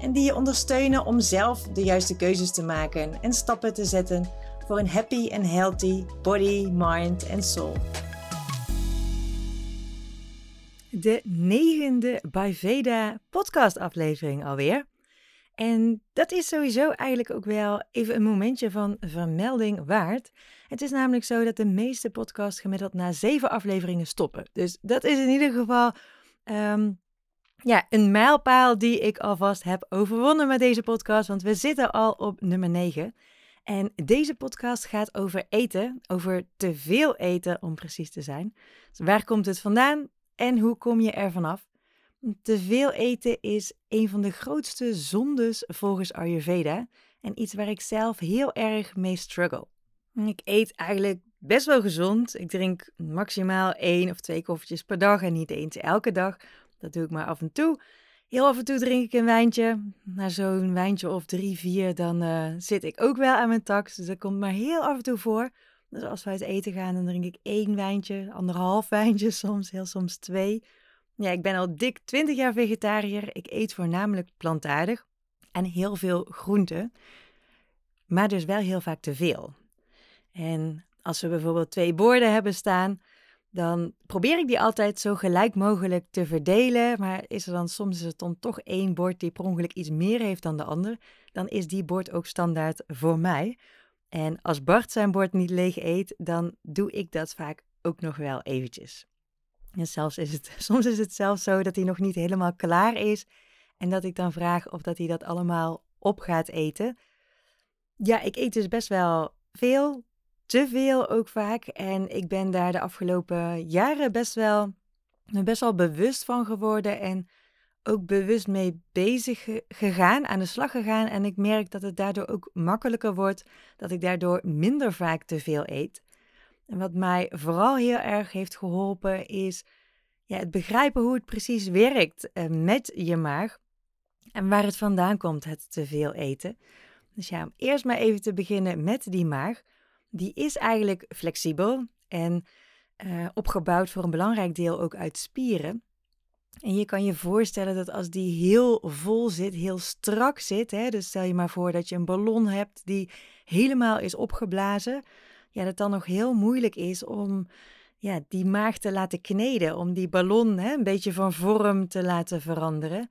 en die je ondersteunen om zelf de juiste keuzes te maken en stappen te zetten voor een happy and healthy body, mind en soul. De negende Veda podcast aflevering alweer. En dat is sowieso eigenlijk ook wel even een momentje van vermelding waard. Het is namelijk zo dat de meeste podcasts gemiddeld na zeven afleveringen stoppen. Dus dat is in ieder geval ehm, ja, een mijlpaal die ik alvast heb overwonnen met deze podcast, want we zitten al op nummer 9. En deze podcast gaat over eten, over te veel eten om precies te zijn. Dus waar komt het vandaan en hoe kom je er vanaf? Te veel eten is een van de grootste zondes volgens Ayurveda en iets waar ik zelf heel erg mee struggle. Ik eet eigenlijk best wel gezond. Ik drink maximaal één of twee koffietjes per dag en niet eens elke dag. Dat doe ik maar af en toe. Heel af en toe drink ik een wijntje. Na zo'n wijntje of drie, vier, dan uh, zit ik ook wel aan mijn tax. Dus dat komt maar heel af en toe voor. Dus als we uit eten gaan, dan drink ik één wijntje, anderhalf wijntje soms, heel soms twee. Ja, ik ben al dik 20 jaar vegetariër. Ik eet voornamelijk plantaardig en heel veel groenten. Maar dus wel heel vaak te veel. En als we bijvoorbeeld twee borden hebben staan, dan probeer ik die altijd zo gelijk mogelijk te verdelen. Maar is er dan soms is het dan toch één bord die per ongeluk iets meer heeft dan de ander, dan is die bord ook standaard voor mij. En als Bart zijn bord niet leeg eet, dan doe ik dat vaak ook nog wel eventjes. En zelfs is het, soms is het zelfs zo dat hij nog niet helemaal klaar is en dat ik dan vraag of dat hij dat allemaal op gaat eten. Ja, ik eet dus best wel veel, te veel ook vaak. En ik ben daar de afgelopen jaren best wel, best wel bewust van geworden. En ook bewust mee bezig gegaan, aan de slag gegaan. En ik merk dat het daardoor ook makkelijker wordt. Dat ik daardoor minder vaak te veel eet. En wat mij vooral heel erg heeft geholpen is ja, het begrijpen hoe het precies werkt eh, met je maag. En waar het vandaan komt, het te veel eten. Dus ja, om eerst maar even te beginnen met die maag die is eigenlijk flexibel en uh, opgebouwd voor een belangrijk deel ook uit spieren. En je kan je voorstellen dat als die heel vol zit, heel strak zit, hè, dus stel je maar voor dat je een ballon hebt die helemaal is opgeblazen, ja, dat dan nog heel moeilijk is om ja, die maag te laten kneden, om die ballon hè, een beetje van vorm te laten veranderen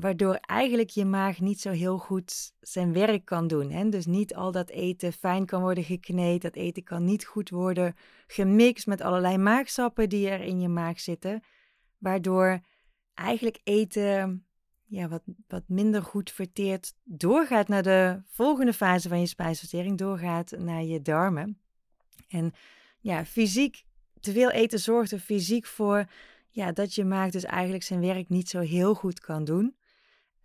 waardoor eigenlijk je maag niet zo heel goed zijn werk kan doen. Hè? Dus niet al dat eten fijn kan worden gekneed. Dat eten kan niet goed worden gemixt met allerlei maagsappen die er in je maag zitten. Waardoor eigenlijk eten ja, wat, wat minder goed verteerd doorgaat naar de volgende fase van je spijsvertering. Doorgaat naar je darmen. En ja, fysiek, te veel eten zorgt er fysiek voor ja, dat je maag dus eigenlijk zijn werk niet zo heel goed kan doen.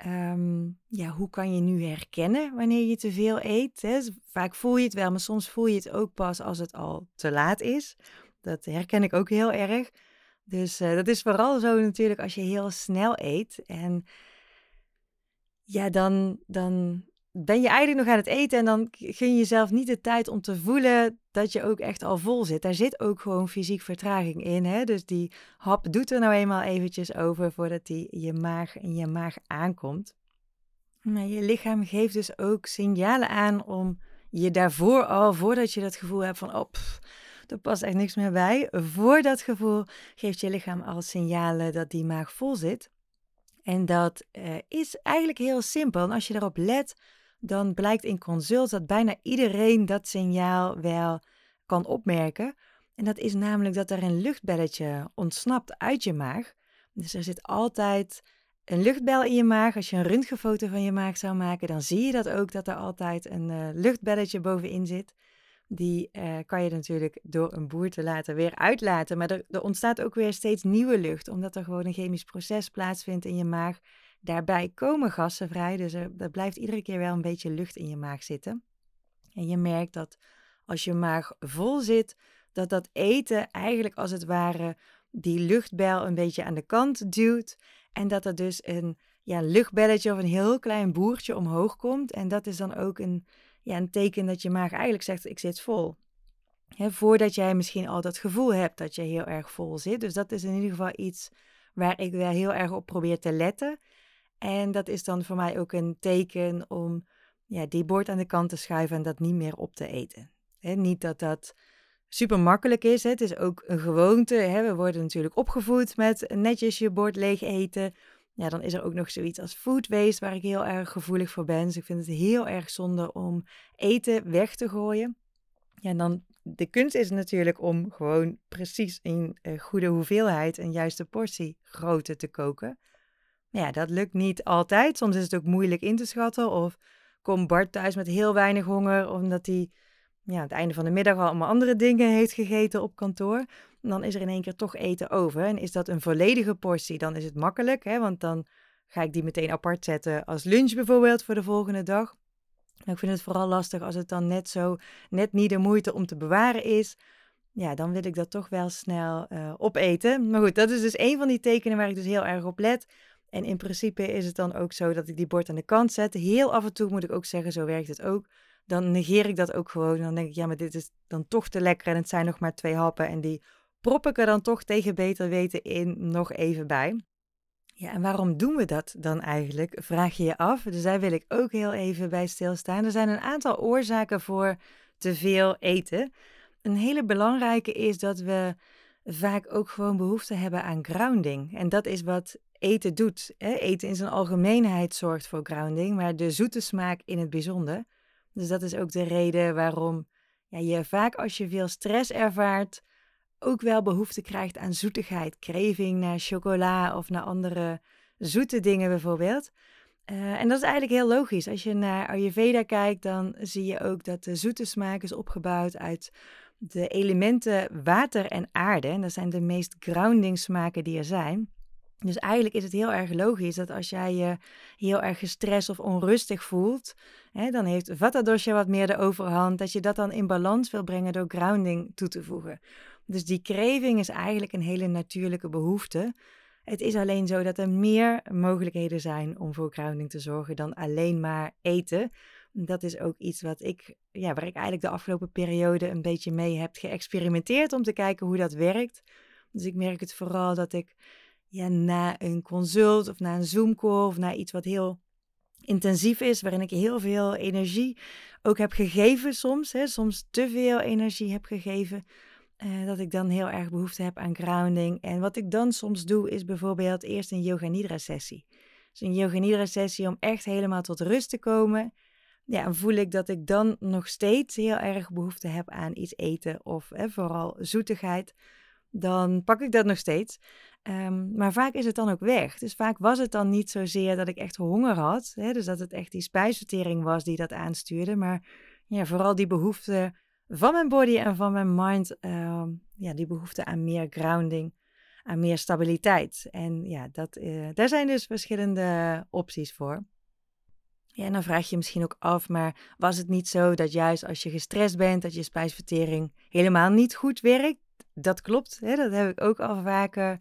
Ehm, ja, hoe kan je nu herkennen wanneer je te veel eet? Hè? Vaak voel je het wel, maar soms voel je het ook pas als het al te laat is. Dat herken ik ook heel erg. Dus uh, dat is vooral zo natuurlijk als je heel snel eet. En ja, dan, dan ben je eigenlijk nog aan het eten en dan gun je jezelf niet de tijd om te voelen dat je ook echt al vol zit. Daar zit ook gewoon fysiek vertraging in. Hè? Dus die hap doet er nou eenmaal eventjes over voordat die je maag en je maag aankomt. Maar je lichaam geeft dus ook signalen aan om je daarvoor al, voordat je dat gevoel hebt van, oh, er past echt niks meer bij. Voor dat gevoel geeft je lichaam al signalen dat die maag vol zit. En dat uh, is eigenlijk heel simpel. En als je daarop let, dan blijkt in consult dat bijna iedereen dat signaal wel kan opmerken. En dat is namelijk dat er een luchtbelletje ontsnapt uit je maag. Dus er zit altijd een luchtbel in je maag. Als je een röntgenfoto van je maag zou maken, dan zie je dat ook, dat er altijd een uh, luchtbelletje bovenin zit. Die uh, kan je natuurlijk door een boer te laten weer uitlaten. Maar er, er ontstaat ook weer steeds nieuwe lucht, omdat er gewoon een chemisch proces plaatsvindt in je maag daarbij komen gassen vrij. Dus er, er blijft iedere keer wel een beetje lucht in je maag zitten. En je merkt dat als je maag vol zit, dat dat eten eigenlijk als het ware die luchtbel een beetje aan de kant duwt. En dat er dus een ja, luchtbelletje of een heel klein boertje omhoog komt. En dat is dan ook een, ja, een teken dat je maag eigenlijk zegt: Ik zit vol. voordat jij misschien al dat gevoel hebt dat je heel erg vol zit. Dus dat is in ieder geval iets waar ik wel heel erg op probeer te letten. En dat is dan voor mij ook een teken om ja, die bord aan de kant te schuiven en dat niet meer op te eten. niet dat dat super makkelijk is. Het is ook een gewoonte. We worden natuurlijk opgevoed met netjes je bord leeg eten. Ja, dan is er ook nog zoiets als food waste, waar ik heel erg gevoelig voor ben. Dus ik vind het heel erg zonde om eten weg te gooien. Ja, en dan de kunst is natuurlijk om gewoon precies in uh, goede hoeveelheid een juiste portie grootte te koken. Maar ja, dat lukt niet altijd. Soms is het ook moeilijk in te schatten. Of komt Bart thuis met heel weinig honger, omdat hij ja, aan het einde van de middag al allemaal andere dingen heeft gegeten op kantoor. Dan is er in één keer toch eten over. En is dat een volledige portie, dan is het makkelijk, hè, want dan ga ik die meteen apart zetten als lunch bijvoorbeeld voor de volgende dag. ik vind het vooral lastig als het dan net zo, net niet de moeite om te bewaren is. Ja, dan wil ik dat toch wel snel uh, opeten. Maar goed, dat is dus een van die tekenen waar ik dus heel erg op let. En in principe is het dan ook zo dat ik die bord aan de kant zet. Heel af en toe moet ik ook zeggen, zo werkt het ook dan negeer ik dat ook gewoon. Dan denk ik, ja, maar dit is dan toch te lekker en het zijn nog maar twee happen. En die prop ik er dan toch tegen beter weten in nog even bij. Ja, en waarom doen we dat dan eigenlijk? Vraag je je af. Dus daar wil ik ook heel even bij stilstaan. Er zijn een aantal oorzaken voor te veel eten. Een hele belangrijke is dat we vaak ook gewoon behoefte hebben aan grounding. En dat is wat eten doet. Eten in zijn algemeenheid zorgt voor grounding, maar de zoete smaak in het bijzonder. Dus dat is ook de reden waarom ja, je vaak als je veel stress ervaart, ook wel behoefte krijgt aan zoetigheid. Kreving naar chocola of naar andere zoete dingen bijvoorbeeld. Uh, en dat is eigenlijk heel logisch. Als je naar Ayurveda kijkt, dan zie je ook dat de zoete smaak is opgebouwd uit de elementen water en aarde. En dat zijn de meest grounding smaken die er zijn. Dus eigenlijk is het heel erg logisch dat als jij je heel erg gestrest of onrustig voelt, hè, dan heeft Vata dosha wat meer de overhand, dat je dat dan in balans wil brengen door grounding toe te voegen. Dus die craving is eigenlijk een hele natuurlijke behoefte. Het is alleen zo dat er meer mogelijkheden zijn om voor grounding te zorgen dan alleen maar eten. Dat is ook iets wat ik, ja, waar ik eigenlijk de afgelopen periode een beetje mee heb geëxperimenteerd om te kijken hoe dat werkt. Dus ik merk het vooral dat ik ja, na een consult of na een Zoom-call of na iets wat heel intensief is, waarin ik heel veel energie ook heb gegeven soms, hè, soms te veel energie heb gegeven, uh, dat ik dan heel erg behoefte heb aan grounding. En wat ik dan soms doe, is bijvoorbeeld eerst een yoga nidra sessie. Dus een yoga nidra sessie om echt helemaal tot rust te komen. Ja, voel ik dat ik dan nog steeds heel erg behoefte heb aan iets eten of vooral zoetigheid, dan pak ik dat nog steeds. Ehm, maar vaak is het dan ook weg. Dus vaak was het dan niet zozeer dat ik echt honger had. Hè, dus dat het echt die spijsvertering was die dat aanstuurde. Maar ja, vooral die behoefte van mijn body en van mijn mind. Ehm, ja, die behoefte aan meer grounding, aan meer stabiliteit. En ja, dat, uh, daar zijn dus verschillende opties voor. Ja, en dan vraag je je misschien ook af, maar was het niet zo dat juist als je gestrest bent, dat je spijsvertering helemaal niet goed werkt? Dat klopt, hè? dat heb ik ook al vaker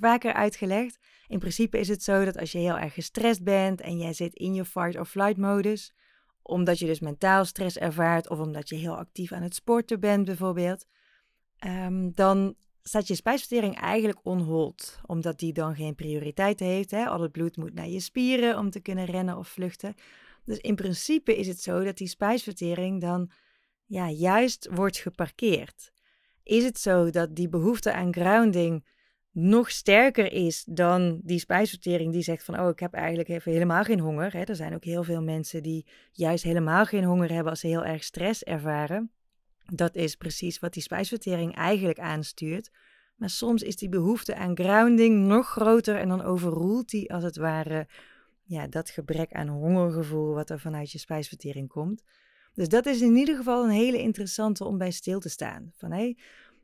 vaker uitgelegd. In principe is het zo dat als je heel erg gestrest bent en jij zit in je fight or flight modus, omdat je dus mentaal stress ervaart of omdat je heel actief aan het sporten bent bijvoorbeeld, ehm, dan staat je spijsvertering eigenlijk onhold, omdat die dan geen prioriteit heeft. Hè? Al het bloed moet naar je spieren om te kunnen rennen of vluchten. Dus in principe is het zo dat die spijsvertering dan ja, juist wordt geparkeerd. Is het zo dat die behoefte aan grounding nog sterker is dan die spijsvertering die zegt van oh ik heb eigenlijk even helemaal geen honger. Hè. Er zijn ook heel veel mensen die juist helemaal geen honger hebben als ze heel erg stress ervaren. Dat is precies wat die spijsvertering eigenlijk aanstuurt. Maar soms is die behoefte aan grounding nog groter en dan overroelt die als het ware ja, dat gebrek aan hongergevoel wat er vanuit je spijsvertering komt. Dus dat is in ieder geval een hele interessante om bij stil te staan. Van hé,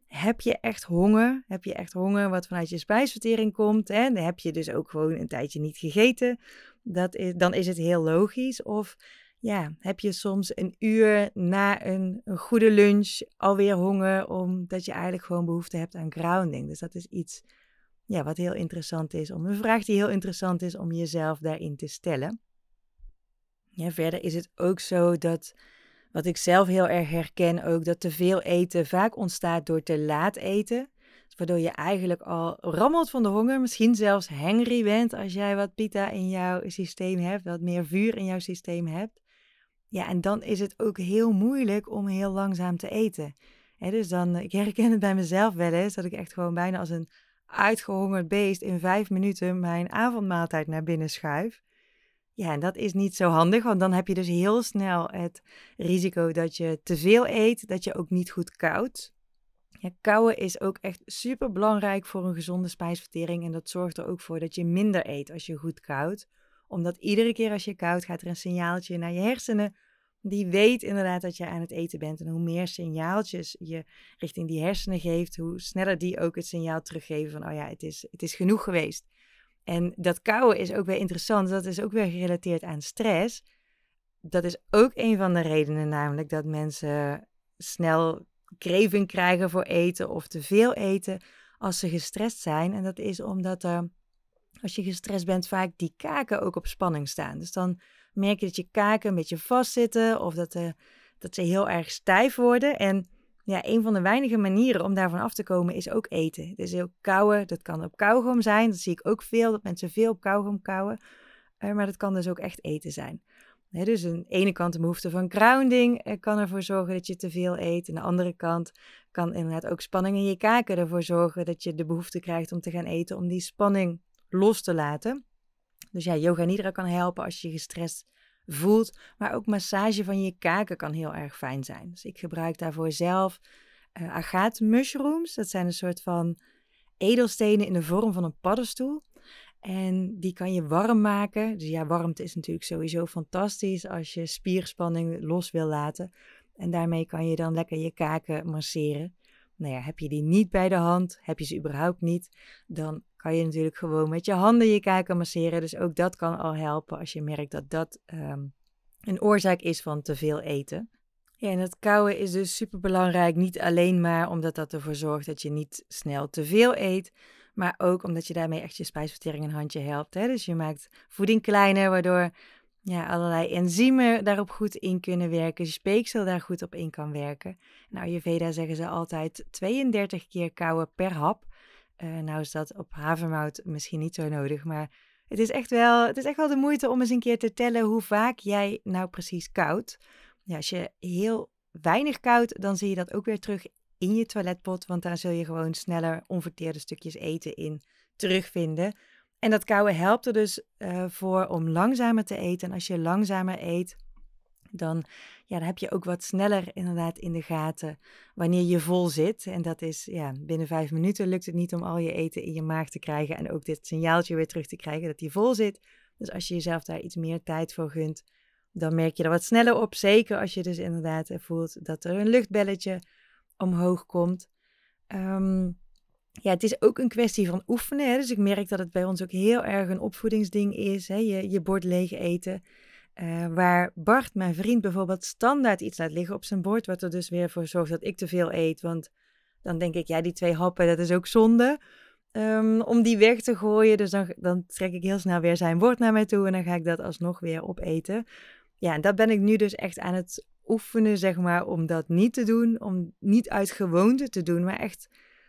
heb je echt honger? Heb je echt honger wat vanuit je spijsvertering komt? Hè? Dan heb je dus ook gewoon een tijdje niet gegeten. Dat is, dan is het heel logisch. Of ja, heb je soms een uur na een, een goede lunch alweer honger, omdat je eigenlijk gewoon behoefte hebt aan grounding. Dus dat is iets ja, wat heel interessant is, om een vraag die heel interessant is om jezelf daarin te stellen. Ja, verder is het ook zo dat, wat ik zelf heel erg herken, ook dat te veel eten vaak ontstaat door te laat eten. Waardoor je eigenlijk al rammelt van de honger, misschien zelfs hangry bent als jij wat pita in jouw systeem hebt, wat meer vuur in jouw systeem hebt. Ja, en dan is het ook heel moeilijk om heel langzaam te eten. dus dan, ik herken het bij mezelf wel eens, dat ik echt gewoon bijna als een uitgehongerd beest in vijf minuten mijn avondmaaltijd naar binnen schuif. Ja, en dat is niet zo handig, want dan heb je dus heel snel het risico dat je te veel eet, dat je ook niet goed koudt. Ja, kouwen is ook echt super belangrijk voor een gezonde spijsvertering en dat zorgt er ook voor dat je minder eet als je goed koudt. Omdat iedere keer als je koudt gaat er een signaaltje naar je hersenen die weet inderdaad dat je aan het eten bent. En hoe meer signaaltjes je richting die hersenen geeft, hoe sneller die ook het signaal teruggeven van, oh ja, het is, het is genoeg geweest. En dat kouwen is ook weer interessant. Dat is ook weer gerelateerd aan stress. Dat is ook een van de redenen, namelijk dat mensen snel kreving krijgen voor eten of te veel eten als ze gestrest zijn. En dat is omdat er, als je gestrest bent, vaak die kaken ook op spanning staan. Dus dan merk je dat je kaken een beetje vastzitten of dat, uh, dat ze heel erg stijf worden. En ja, een van de weinige manieren om daarvan af te komen is ook eten. Dus heel kauwen, dat kan op kauwgom zijn. Dat zie ik ook veel, dat mensen veel op kauwgom kauwen. Uh, maar dat kan dus ook echt eten zijn. dus aan de ene kant de behoefte van grounding uh, kan ervoor zorgen dat je te veel eet. Aan de andere kant kan inderdaad ook spanning in je kaken ervoor zorgen dat je de behoefte krijgt om te gaan eten, om die spanning los te laten. Dus ja, yoga nidra kan helpen als je gestrest voelt. Maar ook massage van je kaken kan heel erg fijn zijn. Dus ik gebruik daarvoor zelf uh, agaat mushrooms. Dat zijn een soort van edelstenen in de vorm van een paddenstoel. En die kan je warm maken. Dus ja, warmte is natuurlijk sowieso fantastisch als je spierspanning los wil laten. En daarmee kan je dan lekker je kaken masseren. Nou ja, heb je die niet bij de hand, heb je ze überhaupt niet, dan kan je natuurlijk gewoon met je handen je kaken masseren. Dus ook dat kan al helpen als je merkt dat dat ehm, een oorzaak is van te veel eten. Ja, en het kouwen is dus super belangrijk. Niet alleen maar omdat dat ervoor zorgt dat je niet snel te veel eet, maar ook omdat je daarmee echt je spijsvertering een handje helpt. Hè? Dus je maakt voeding kleiner, waardoor ja, allerlei enzymen daarop goed in kunnen werken. Je speeksel daar goed op in kan werken. Nou, je Veda zeggen ze altijd 32 keer kouwen per hap. Uh, nou is dat op havermout misschien niet zo nodig, maar het is, echt wel, het is echt wel de moeite om eens een keer te tellen hoe vaak jij nou precies koudt. Ja, als je heel weinig koudt, dan zie je dat ook weer terug in je toiletpot, want daar zul je gewoon sneller onverteerde stukjes eten in terugvinden. En dat kouwen helpt er dus uh, voor om langzamer te eten. En als je langzamer eet, dan, ja, dan heb je ook wat sneller inderdaad in de gaten wanneer je vol zit. En dat is, ja, binnen vijf minuten lukt het niet om al je eten in je maag te krijgen en ook dit signaaltje weer terug te krijgen dat die vol zit. Dus als je jezelf daar iets meer tijd voor gunt, dan merk je er wat sneller op. Zeker als je dus inderdaad voelt dat er een luchtbelletje omhoog komt. Um, ja, het is ook een kwestie van oefenen. Dus ik merk dat het bij ons ook heel erg een opvoedingsding is. Hè? Je, je bord leeg eten. Uh, waar Bart, mijn vriend, bijvoorbeeld standaard iets laat liggen op zijn bord. Wat er dus weer voor zorgt dat ik te veel eet. Want dan denk ik, ja, die twee happen, dat is ook zonde. Um, om die weg te gooien. Dus dan, dan trek ik heel snel weer zijn bord naar mij toe. En dan ga ik dat alsnog weer opeten. Ja, en dat ben ik nu dus echt aan het oefenen, zeg maar, om dat niet te doen. Om niet uit gewoonte te doen, maar echt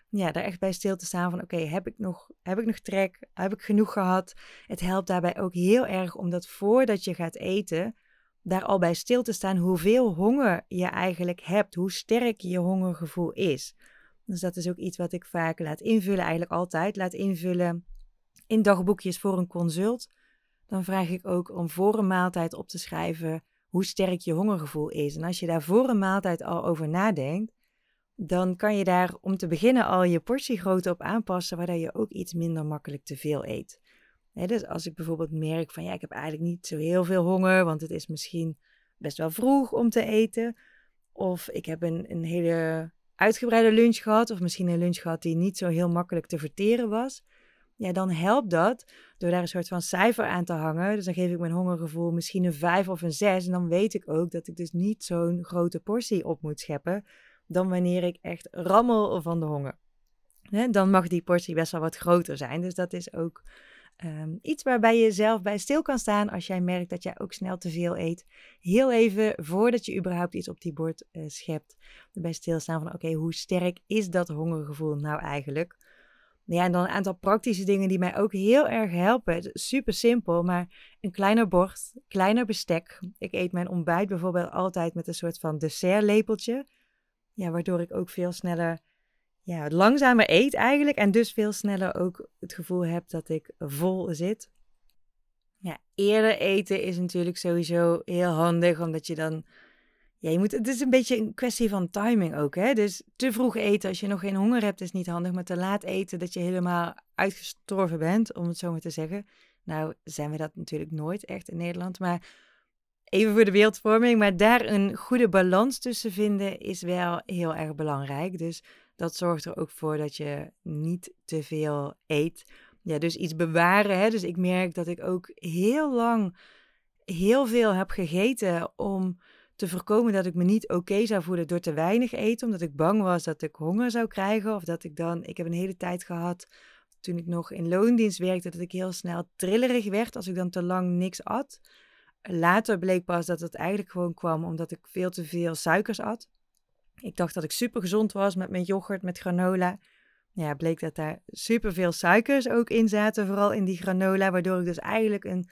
ja, daar echt bij stil te staan van oké, heb ik nog heb ik nog trek? Heb ik genoeg gehad? Het helpt daarbij ook heel erg omdat voordat je gaat eten, daar al bij stil te staan hoeveel honger je eigenlijk hebt, hoe sterk je hongergevoel is. Dus dat is ook iets wat ik vaak laat invullen, eigenlijk altijd laat invullen in dagboekjes voor een consult. Dan vraag ik ook om voor een maaltijd op te schrijven hoe sterk je hongergevoel is. En als je daar voor een maaltijd al over nadenkt, dan kan je daar om te beginnen al je portiegrootte op aanpassen, waardoor je ook iets minder makkelijk te veel eet. dus als ik bijvoorbeeld merk van ja, ik heb eigenlijk niet zo heel veel honger, want het is misschien best wel vroeg om te eten. Of ik heb een, een hele uitgebreide lunch gehad, of misschien een lunch gehad die niet zo heel makkelijk te verteren was, ja, dan helpt dat door daar een soort van cijfer aan te hangen. Dus dan geef ik mijn hongergevoel misschien een 5 of een 6. En dan weet ik ook dat ik dus niet zo'n grote portie op moet scheppen. Dan wanneer ik echt rammel van de honger. dan mag die portie best wel wat groter zijn. Dus dat is ook Ehm, iets waarbij je zelf bij stil kan staan als jij merkt dat jij ook snel te veel eet. Heel even voordat je überhaupt iets op die bord uh, schept, bij stilstaan van oké, hoe sterk is dat hongergevoel nou eigenlijk? Ja, en dan een aantal praktische dingen die mij ook heel erg helpen. Super simpel, maar een kleiner bord, kleiner bestek. Ik eet mijn ontbijt bijvoorbeeld altijd met een soort van dessertlepeltje. Ja, waardoor ik ook veel sneller ja, langzamer eet eigenlijk. En dus veel sneller ook het gevoel heb dat ik vol zit. Ja, eerder eten is natuurlijk sowieso heel handig, omdat je dan. Ja, je moet, het is een beetje een kwestie van timing ook. Hè? Dus te vroeg eten als je nog geen honger hebt is niet handig. Maar te laat eten dat je helemaal uitgestorven bent, om het zo maar te zeggen. Nou, zijn we dat natuurlijk nooit echt in Nederland. Maar even voor de beeldvorming. Maar daar een goede balans tussen vinden is wel heel erg belangrijk. Dus dat zorgt er ook voor dat je niet te veel eet. Ja, dus iets bewaren. Hè? Dus ik merk dat ik ook heel lang heel veel heb gegeten om te voorkomen dat ik me niet oké zou voelen door te weinig eten. Omdat ik bang was dat ik honger zou krijgen. Of dat ik dan. Ik heb een hele tijd gehad toen ik nog in loondienst werkte, dat ik heel snel trillerig werd als ik dan te lang niks at. Later bleek pas dat het eigenlijk gewoon kwam omdat ik veel te veel suikers at. Ik dacht dat ik super gezond was met mijn yoghurt, met granola. Ja, bleek dat daar super veel suikers ook in zaten, vooral in die granola, waardoor ik dus eigenlijk een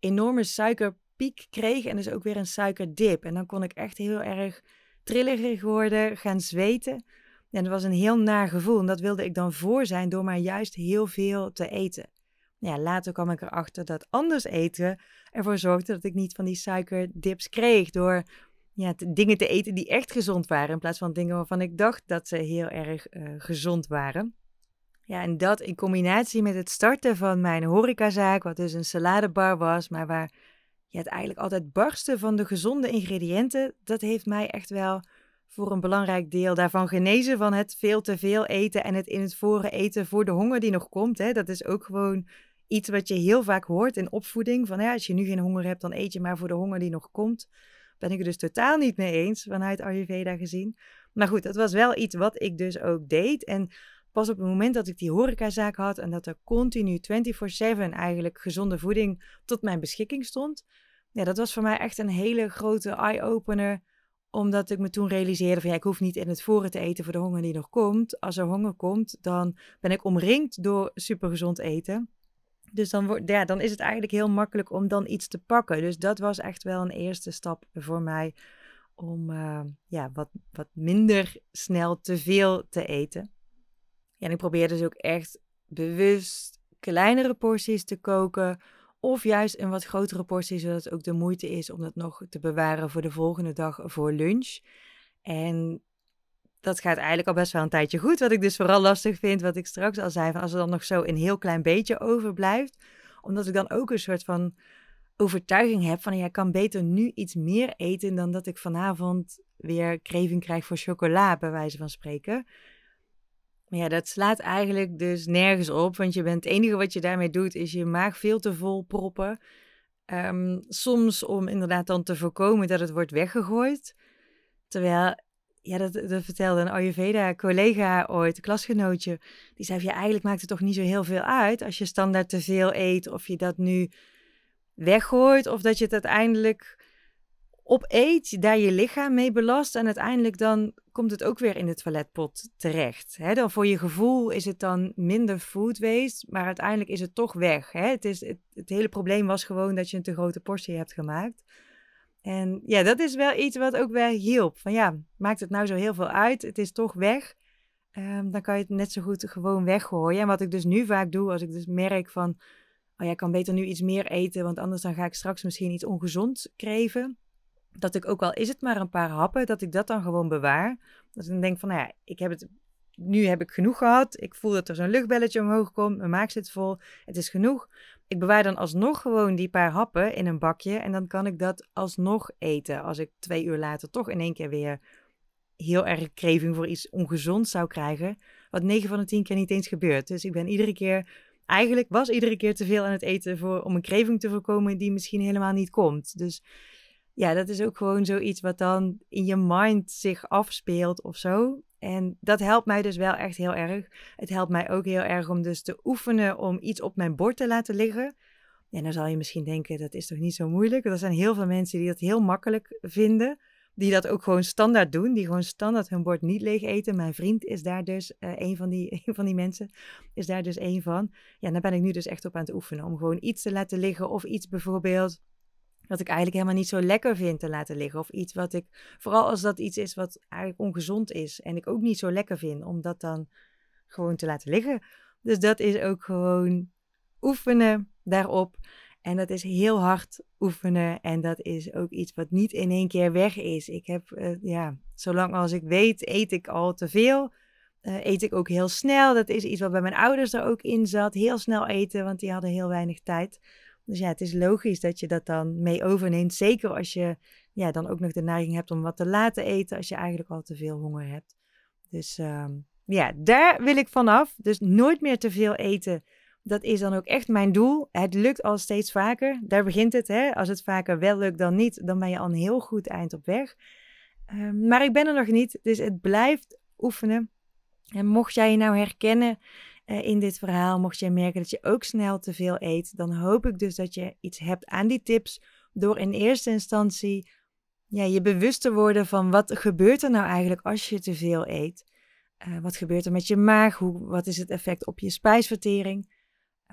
enorme suikerpiek kreeg en dus ook weer een suikerdip. En dan kon ik echt heel erg trillerig worden, gaan zweten. En dat was een heel naar gevoel en dat wilde ik dan voor zijn door maar juist heel veel te eten. Ja, later kwam ik erachter dat anders eten ervoor zorgde dat ik niet van die suikerdips kreeg door ja, dingen te eten die echt gezond waren. In plaats van dingen waarvan ik dacht dat ze heel erg uh, gezond waren. Ja, en dat in combinatie met het starten van mijn horecazaak, wat dus een saladebar was, maar waar ja, het eigenlijk altijd barsten van de gezonde ingrediënten, dat heeft mij echt wel voor een belangrijk deel daarvan genezen van het veel te veel eten en het in het voren eten voor de honger die nog komt. Hè. Dat is ook gewoon iets wat je heel vaak hoort in opvoeding. Van ja, als je nu geen honger hebt, dan eet je maar voor de honger die nog komt ben ik het dus totaal niet mee eens vanuit Ayurveda gezien. Maar goed, dat was wel iets wat ik dus ook deed. En pas op het moment dat ik die horecazaak had en dat er continu 24/7 eigenlijk gezonde voeding tot mijn beschikking stond. Ja, dat was voor mij echt een hele grote eye-opener omdat ik me toen realiseerde van ja, ik hoef niet in het voren te eten voor de honger die nog komt. Als er honger komt, dan ben ik omringd door supergezond eten. Dus dan, wordt, ja, dan is het eigenlijk heel makkelijk om dan iets te pakken. Dus dat was echt wel een eerste stap voor mij om uh, ja, wat, wat minder snel te veel te eten. Ja, en ik probeer dus ook echt bewust kleinere porties te koken. Of juist een wat grotere portie, zodat het ook de moeite is om dat nog te bewaren voor de volgende dag voor lunch. En dat gaat eigenlijk al best wel een tijdje goed. Wat ik dus vooral lastig vind, wat ik straks al zei, van als er dan nog zo een heel klein beetje overblijft. Omdat ik dan ook een soort van overtuiging heb van, ja, kan beter nu iets meer eten dan dat ik vanavond weer kreving krijg voor chocola, bij wijze van spreken. Maar ja, dat slaat eigenlijk dus nergens op, want je bent, het enige wat je daarmee doet is je maag veel te vol proppen. Ehm, soms om inderdaad dan te voorkomen dat het wordt weggegooid. Terwijl ja, dat, dat vertelde een Ayurveda-collega ooit, een klasgenootje. Die zei, eigenlijk maakt het toch niet zo heel veel uit als je standaard te veel eet. Of je dat nu weggooit of dat je het uiteindelijk opeet, daar je lichaam mee belast. En uiteindelijk dan komt het ook weer in de toiletpot terecht. Hè? Dan voor je gevoel is het dan minder food waste, maar uiteindelijk is het toch weg. Hè? Het, is, het, het hele probleem was gewoon dat je een te grote portie hebt gemaakt. En ja, dat is wel iets wat ook wel hielp. Van ja, maakt het nou zo heel veel uit? Het is toch weg. Um, dan kan je het net zo goed gewoon weggooien. En wat ik dus nu vaak doe, als ik dus merk van... Oh ja, ik kan beter nu iets meer eten, want anders dan ga ik straks misschien iets ongezond kreven. Dat ik ook al is het maar een paar happen, dat ik dat dan gewoon bewaar. Dat ik dan denk van, nou ja, ik heb het, nu heb ik genoeg gehad. Ik voel dat er zo'n luchtbelletje omhoog komt. Mijn maag zit vol. Het is genoeg ik bewaar dan alsnog gewoon die paar happen in een bakje. En dan kan ik dat alsnog eten. Als ik twee uur later toch in één keer weer heel erg craving voor iets ongezonds zou krijgen. Wat 9 van de 10 keer niet eens gebeurt. Dus ik ben iedere keer, eigenlijk was iedere keer te veel aan het eten voor, om een craving te voorkomen die misschien helemaal niet komt. Dus ja, dat is ook gewoon zoiets wat dan in je mind zich afspeelt of zo. En dat helpt mij dus wel echt heel erg. Het helpt mij ook heel erg om dus te oefenen om iets op mijn bord te laten liggen. En dan zal je misschien denken, dat is toch niet zo moeilijk? Er zijn heel veel mensen die dat heel makkelijk vinden. Die dat ook gewoon standaard doen. Die gewoon standaard hun bord niet leeg eten. Mijn vriend is daar dus uh, een, van die, een van die mensen. Is daar dus een van. Ja, daar ben ik nu dus echt op aan het oefenen. Om gewoon iets te laten liggen. Of iets bijvoorbeeld wat ik eigenlijk helemaal niet zo lekker vind te laten liggen. Of iets wat ik, vooral als dat iets is wat eigenlijk ongezond is. En ik ook niet zo lekker vind om dat dan gewoon te laten liggen. Dus dat is ook gewoon oefenen daarop. En dat is heel hard oefenen. En dat is ook iets wat niet in één keer weg is. Ik heb, uh, ja, zolang als ik weet, eet ik al te veel. Uh, eet ik ook heel snel. Dat is iets wat bij mijn ouders er ook in zat. Heel snel eten, want die hadden heel weinig tijd. Dus ja, het is logisch dat je dat dan mee overneemt. Zeker als je ja, dan ook nog de neiging hebt om wat te laten eten. Als je eigenlijk al te veel honger hebt. Dus um, ja, daar wil ik vanaf. Dus nooit meer te veel eten. Dat is dan ook echt mijn doel. Het lukt al steeds vaker. Daar begint het. Hè? Als het vaker wel lukt dan niet, dan ben je al een heel goed eind op weg. Um, maar ik ben er nog niet. Dus het blijft oefenen. En mocht jij je nou herkennen uh, in dit verhaal, mocht jij merken dat je ook snel te veel eet, dan hoop ik dus dat je iets hebt aan die tips door in eerste instantie ja, je bewust te worden van wat gebeurt er nou eigenlijk als je te veel eet. Uh, wat gebeurt er met je maag? Hoe, wat is het effect op je spijsvertering?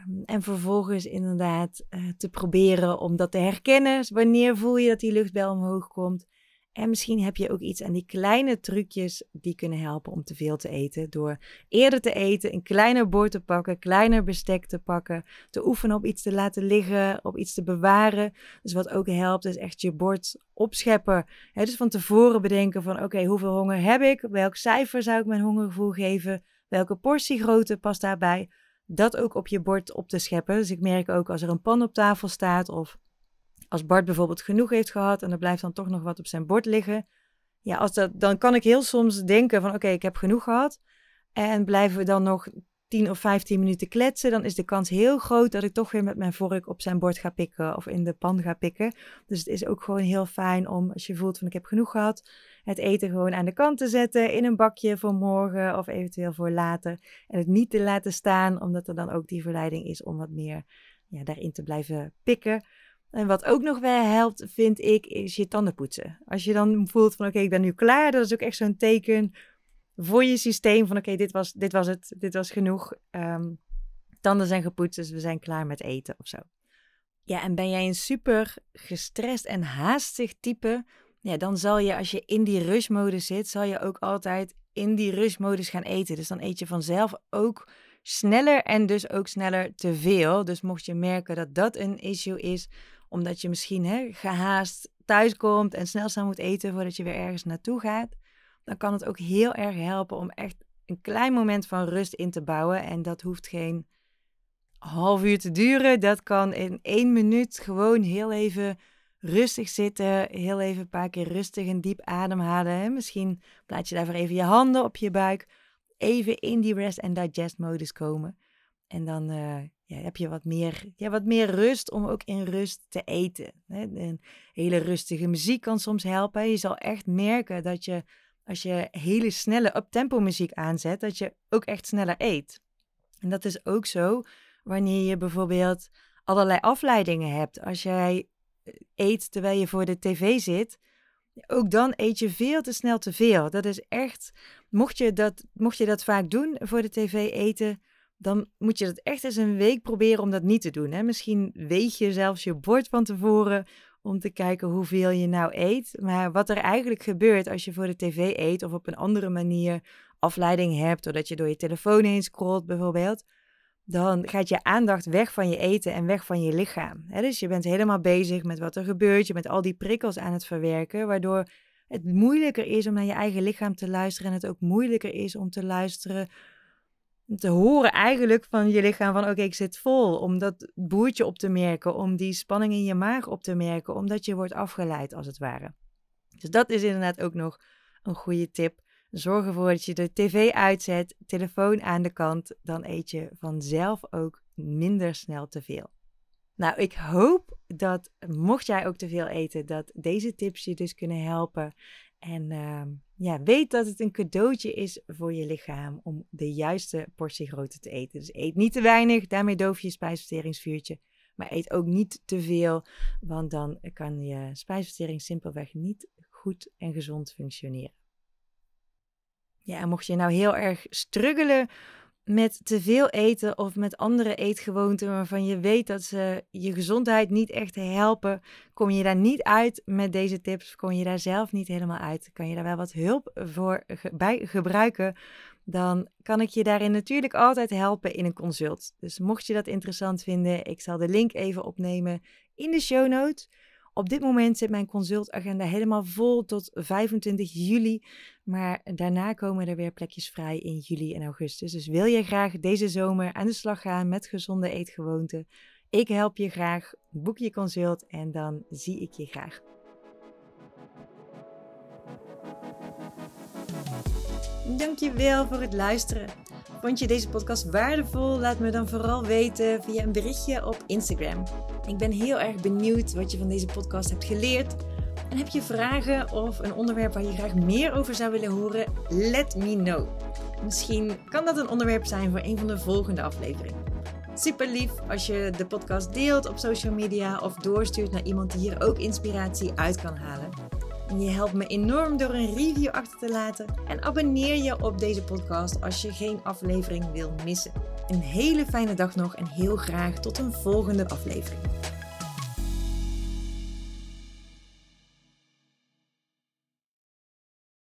Um, en vervolgens inderdaad uh, te proberen om dat te herkennen. Wanneer voel je dat die luchtbel omhoog komt? En misschien heb je ook iets aan die kleine trucjes die kunnen helpen om te veel te eten. Door eerder te eten, een kleiner bord te pakken, kleiner bestek te pakken. Te oefenen op iets te laten liggen, op iets te bewaren. Dus wat ook helpt is echt je bord opscheppen. He, dus van tevoren bedenken van oké, hoeveel honger heb ik? Welk cijfer zou ik mijn hongergevoel geven? Welke portiegrootte past daarbij? Dat ook op je bord op te scheppen. Dus ik merk ook als er een pan op tafel staat of als Bart bijvoorbeeld genoeg heeft gehad en er blijft dan toch nog wat op zijn bord liggen. Ja, als dat, dan kan ik heel soms denken van oké, ik heb genoeg gehad. En blijven we dan nog 10 of 15 minuten kletsen, dan is de kans heel groot dat ik toch weer met mijn vork op zijn bord ga pikken of in de pan ga pikken. Dus het is ook gewoon heel fijn om, als je voelt van ik heb genoeg gehad, het eten gewoon aan de kant te zetten in een bakje voor morgen of eventueel voor later. En het niet te laten staan, omdat er dan ook die verleiding is om wat meer ja, daarin te blijven pikken. En wat ook nog wel helpt, vind ik, is je tanden poetsen. Als je dan voelt van oké, ik ben nu klaar, dat is ook echt zo'n teken voor je systeem van oké, dit, was, dit was het, dit was genoeg. Um, tanden zijn gepoetst, dus we zijn klaar met eten of zo. Ja, en ben jij een super gestrest en haastig type, ja, dan zal je als je in die rushmodus zit, zal je ook altijd in die rushmodus gaan eten. Dus dan eet je vanzelf ook sneller en dus ook sneller te veel. Dus mocht je merken dat dat een issue is, omdat je misschien hè, gehaast thuis komt en snel snel moet eten voordat je weer ergens naartoe gaat. Dan kan het ook heel erg helpen om echt een klein moment van rust in te bouwen. En dat hoeft geen half uur te duren. Dat kan in één minuut gewoon heel even rustig zitten. Heel even een paar keer rustig en diep ademhalen. Hè. Misschien plaats je daarvoor even je handen op je buik. Even in die rest and digest modus komen. En dan uh, heb je wat meer, ja, wat meer rust om ook in rust te eten. Hè? Hele rustige muziek kan soms helpen. Je zal echt merken dat je, als je hele snelle uptempo muziek aanzet, dat je ook echt sneller eet. En dat is ook zo wanneer je bijvoorbeeld allerlei afleidingen hebt. Als jij eh, eet terwijl je voor de tv zit, ook dan eet je veel te snel te veel. Dat is echt, mocht je dat, mocht je dat vaak doen voor de tv eten, dan moet je dat echt eens een week proberen om dat niet te doen. Hè? Misschien weet je zelfs je bord van tevoren om te kijken hoeveel je nou eet. Maar wat er eigenlijk gebeurt als je voor de tv eet of op een andere manier afleiding hebt, doordat je door je telefoon heen scrolt bijvoorbeeld, dan gaat je aandacht weg van je eten en weg van je lichaam. dus je bent helemaal bezig met wat er gebeurt, je bent al die prikkels aan het verwerken, waardoor het moeilijker is om naar je eigen lichaam te luisteren en het ook moeilijker is om te luisteren te horen eigenlijk van je lichaam van oké, ik zit vol. Om dat boertje op te merken, om die spanning in je maag op te merken, omdat je wordt afgeleid als het ware. Dus dat is inderdaad ook nog een goede tip. Zorg ervoor dat je de tv uitzet, telefoon aan de kant. Dan eet je vanzelf ook minder snel te veel. Nou, ik hoop dat, mocht jij ook te veel eten, dat deze tips je dus kunnen helpen. En uh, ja, weet dat het een cadeautje is voor je lichaam om de juiste portiegrootte te eten. Dus eet niet te weinig, daarmee doof je je spijsverteringsvuurtje. Maar eet ook niet te veel, want dan kan je spijsvertering simpelweg niet goed en gezond functioneren. Ja, mocht je nou heel erg struggelen met te veel eten of met andere eetgewoonten waarvan je weet dat ze je gezondheid niet echt helpen, kom je daar niet uit met deze tips, kom je daar zelf niet helemaal uit, kan je daar wel wat hulp voor bij gebruiken, dan kan ik je daarin natuurlijk altijd helpen in een consult. Dus mocht je dat interessant vinden, ik zal de link even opnemen in de show notes. Op dit moment zit mijn consultagenda helemaal vol tot 25 juli. Maar daarna komen er weer plekjes vrij in juli en augustus. Dus wil je graag deze zomer aan de slag gaan met gezonde eetgewoonten? Ik help je graag. Boek je consult en dan zie ik je graag. Dankjewel voor het luisteren. Vond je deze podcast waardevol? Laat me dan vooral weten via een berichtje op Instagram. Ik ben heel erg benieuwd wat je van deze podcast hebt geleerd. En heb je vragen of een onderwerp waar je graag meer over zou willen horen? Let me know. Misschien kan dat een onderwerp zijn voor een van de volgende afleveringen. Super lief als je de podcast deelt op social media of doorstuurt naar iemand die hier ook inspiratie uit kan halen. En je helpt me enorm door een review achter te laten en abonneer je op deze podcast als je geen aflevering wil missen. Een hele fijne dag nog en heel graag tot een volgende aflevering.